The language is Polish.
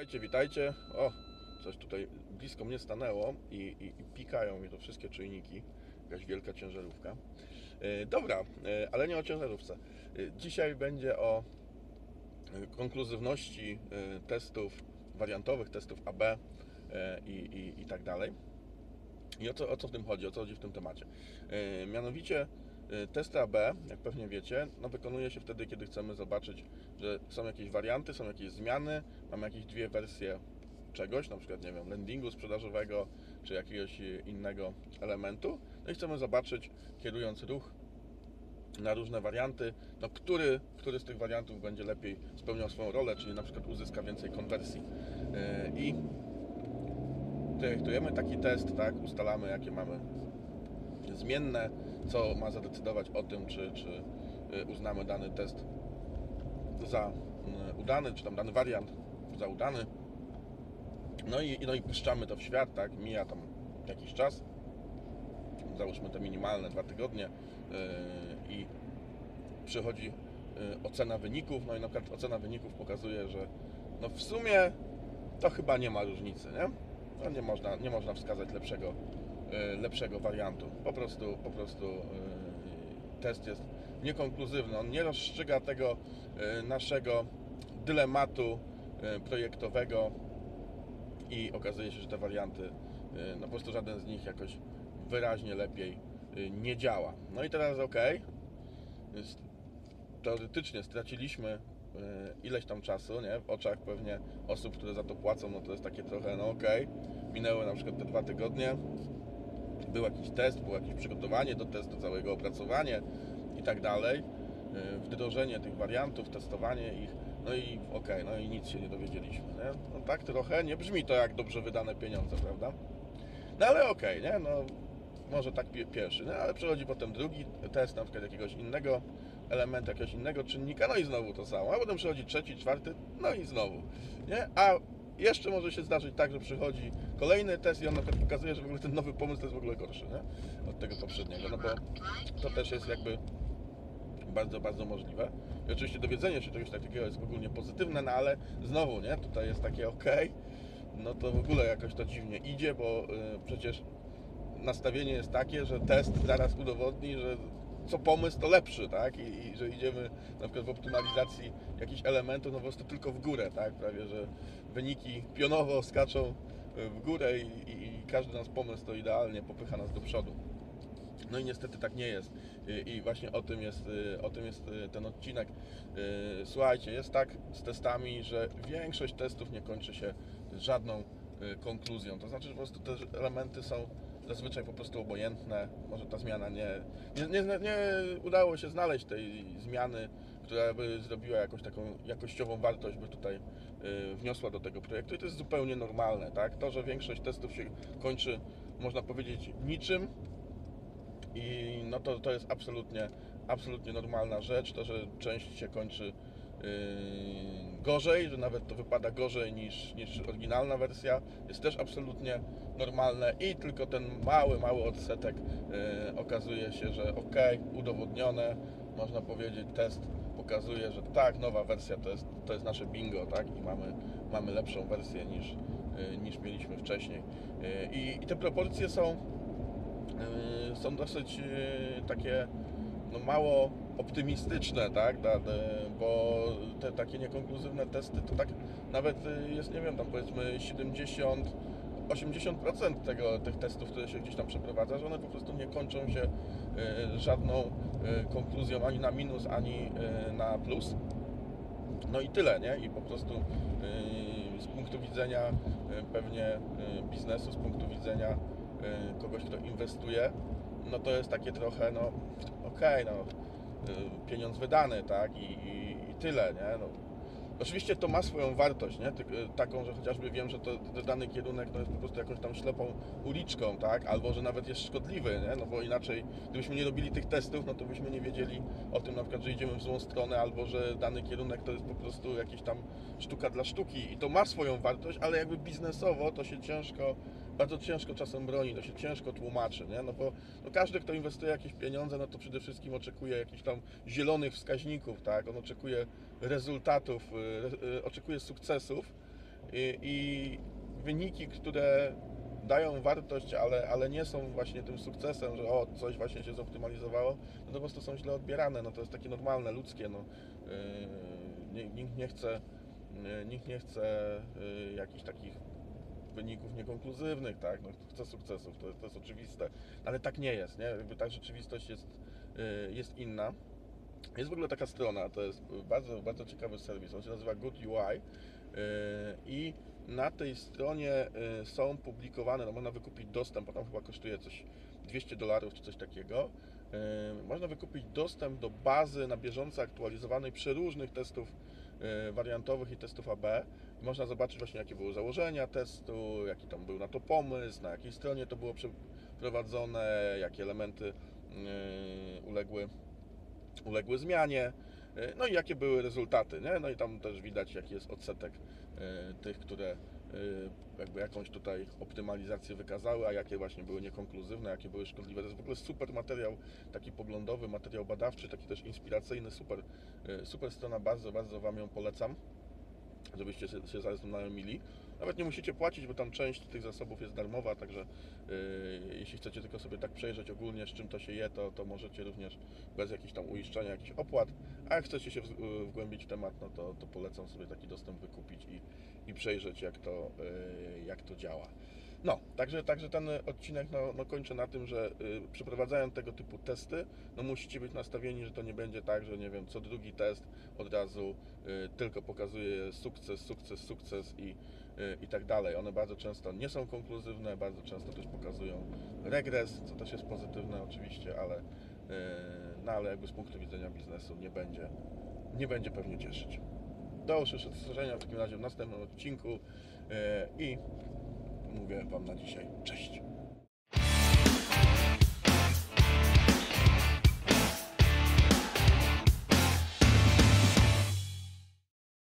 Witajcie, witajcie. O, coś tutaj blisko mnie stanęło i, i, i pikają mi to wszystkie czujniki. Jakaś wielka ciężarówka. E, dobra, e, ale nie o ciężarówce. E, dzisiaj będzie o konkluzywności testów wariantowych, testów AB i, i, i tak dalej. I o co, o co w tym chodzi, o co chodzi w tym temacie? Mianowicie testy AB, jak pewnie wiecie, no wykonuje się wtedy, kiedy chcemy zobaczyć, że są jakieś warianty, są jakieś zmiany, mamy jakieś dwie wersje czegoś, na przykład, nie wiem, landingu sprzedażowego, czy jakiegoś innego elementu. No i chcemy zobaczyć, kierując ruch na różne warianty, no który, który z tych wariantów będzie lepiej spełniał swoją rolę, czyli na przykład uzyska więcej konwersji. E, I projektujemy taki test, tak, ustalamy jakie mamy zmienne, co ma zadecydować o tym, czy, czy y, uznamy dany test za y, udany, czy tam dany wariant za udany. No i, no i puszczamy to w świat, tak, mija tam jakiś czas, załóżmy te minimalne dwa tygodnie yy, i przychodzi yy, ocena wyników, no i na przykład ocena wyników pokazuje, że no w sumie to chyba nie ma różnicy, nie? No nie można, nie można wskazać lepszego, lepszego wariantu. Po prostu, po prostu yy, test jest niekonkluzywny. On nie rozstrzyga tego yy, naszego dylematu projektowego i okazuje się, że te warianty, no po prostu żaden z nich jakoś wyraźnie lepiej nie działa. No i teraz ok, teoretycznie straciliśmy ileś tam czasu, nie? W oczach pewnie osób, które za to płacą, no to jest takie trochę, no ok, minęły na przykład te dwa tygodnie, był jakiś test, było jakieś przygotowanie do testu, całego opracowanie i tak dalej, yy, wdrożenie tych wariantów, testowanie ich, no i okej, no i nic się nie dowiedzieliśmy, nie? No tak trochę nie brzmi to jak dobrze wydane pieniądze, prawda? No ale okej, nie? No może tak pie- pierwszy, no ale przechodzi potem drugi test, na przykład jakiegoś innego elementu, jakiegoś innego czynnika, no i znowu to samo, a potem przychodzi trzeci, czwarty, no i znowu, nie? A jeszcze może się zdarzyć tak, że przychodzi kolejny test i on na pokazuje, że w ogóle ten nowy pomysł jest w ogóle gorszy, nie? Od tego poprzedniego, no bo to też jest jakby bardzo, bardzo możliwe. I oczywiście dowiedzenie się czegoś takiego jest ogólnie pozytywne, no ale znowu, nie? Tutaj jest takie ok, no to w ogóle jakoś to dziwnie idzie, bo y, przecież nastawienie jest takie, że test zaraz udowodni, że co pomysł to lepszy, tak? I, I że idziemy na przykład w optymalizacji jakichś elementów, no po prostu tylko w górę, tak? Prawie, że wyniki pionowo skaczą y, w górę i, i, i każdy nasz pomysł to idealnie popycha nas do przodu. No i niestety tak nie jest. I- właśnie o tym jest, y, o tym jest y, ten odcinek. Słuchajcie, jest tak z testami, że większość testów nie kończy się żadną konkluzją. To znaczy, że po prostu te elementy są zazwyczaj po prostu obojętne. Może ta zmiana nie, nie, nie, nie udało się znaleźć tej zmiany, która by zrobiła jakąś taką jakościową wartość, by tutaj y, wniosła do tego projektu. I to jest zupełnie normalne, tak? To, że większość testów się kończy, można powiedzieć, niczym, i no to, to jest absolutnie, absolutnie normalna rzecz. To, że część się kończy gorzej, że nawet to wypada gorzej niż, niż oryginalna wersja, jest też absolutnie normalne i tylko ten mały, mały odsetek yy, okazuje się, że ok, udowodnione, można powiedzieć, test pokazuje, że tak, nowa wersja to jest, to jest nasze bingo, tak, i mamy, mamy lepszą wersję niż, yy, niż mieliśmy wcześniej. Yy, I, I te proporcje są yy, są dosyć yy, takie no, mało optymistyczne, tak? Da- bo te takie niekonkluzywne testy to tak nawet yy, jest, nie wiem, tam powiedzmy 70 80% tego, tych testów, które się gdzieś tam przeprowadza, że one po prostu nie kończą się yy, żadną konkluzją ani na minus, ani na plus. No i tyle, nie? I po prostu z punktu widzenia pewnie biznesu, z punktu widzenia kogoś, kto inwestuje, no to jest takie trochę, no okej, no yy, pieniądz wydany, tak? I, i, i tyle, nie? No, oczywiście to ma swoją wartość, nie? Yy, taką, że chociażby wiem, że to, to dany kierunek to jest po prostu jakąś tam ślepą uliczką, tak? Albo, że nawet jest szkodliwy, nie? No bo inaczej, gdybyśmy nie robili tych testów, no to byśmy nie wiedzieli o tym na przykład, że idziemy w złą stronę, albo że dany kierunek to jest po prostu jakiś tam sztuka dla sztuki i to ma swoją wartość, ale jakby biznesowo to się ciężko, bardzo ciężko czasem broni, to się ciężko tłumaczy, nie? No bo no każdy, kto inwestuje jakieś pieniądze, no to przede wszystkim oczekuje jakichś tam zielonych wskaźników, tak? On oczekuje rezultatów, y, y, oczekuje sukcesów i, i wyniki, które dają wartość, ale, ale nie są właśnie tym sukcesem, że o, coś właśnie się zoptymalizowało, no to po prostu są źle odbierane, no to jest takie normalne, ludzkie, no. Yy, Nikt nie chce, yy, nikt nie chce jakichś takich wyników niekonkluzywnych, tak, no chce sukcesów, to, to jest oczywiste, ale tak nie jest, nie, jakby ta rzeczywistość jest, yy, jest inna. Jest w ogóle taka strona, to jest bardzo, bardzo ciekawy serwis, on się nazywa Good UI yy, i na tej stronie y, są publikowane, no można wykupić dostęp, bo tam chyba kosztuje coś 200 dolarów czy coś takiego. Y, Można wykupić dostęp do bazy na bieżąco aktualizowanej przeróżnych testów y, wariantowych i testów AB. Można zobaczyć właśnie jakie były założenia testu, jaki tam był na to pomysł, na jakiej stronie to było przeprowadzone, jakie elementy y, uległy, uległy zmianie. Y, No i jakie były rezultaty, nie? No i tam też widać jaki jest odsetek y, tych, które y, jakby jakąś tutaj optymalizację wykazały, a jakie właśnie były niekonkluzywne, jakie były szkodliwe. To jest w ogóle super materiał, taki poglądowy, materiał badawczy, taki też inspiracyjny, super, y, super strona, bardzo, bardzo Wam ją polecam, żebyście się, się zaznajomili. Nawet nie musicie płacić, bo tam część tych zasobów jest darmowa, także y, jeśli chcecie tylko sobie tak przejrzeć ogólnie, z czym to się je, to, to możecie również bez jakichś tam uiszczania jakichś opłat, a jak chcecie się w- wgłębić w temat, no to, to polecam sobie taki dostęp wykupić i, i przejrzeć, jak to, y, jak to działa. No, także, także ten odcinek no, no kończę na tym, że y, przeprowadzając tego typu testy, no musicie być nastawieni, że to nie będzie tak, że nie wiem, co drugi test od razu y, tylko pokazuje sukces, sukces, sukces i, y, i tak dalej. One bardzo często nie są konkluzywne, bardzo często też pokazują regres, co też jest pozytywne oczywiście, ale, y, no, ale jakby z punktu widzenia biznesu nie będzie, nie będzie pewnie cieszyć. Do usłyszenia w takim razie w następnym odcinku y, i mówię Wam na dzisiaj. Cześć!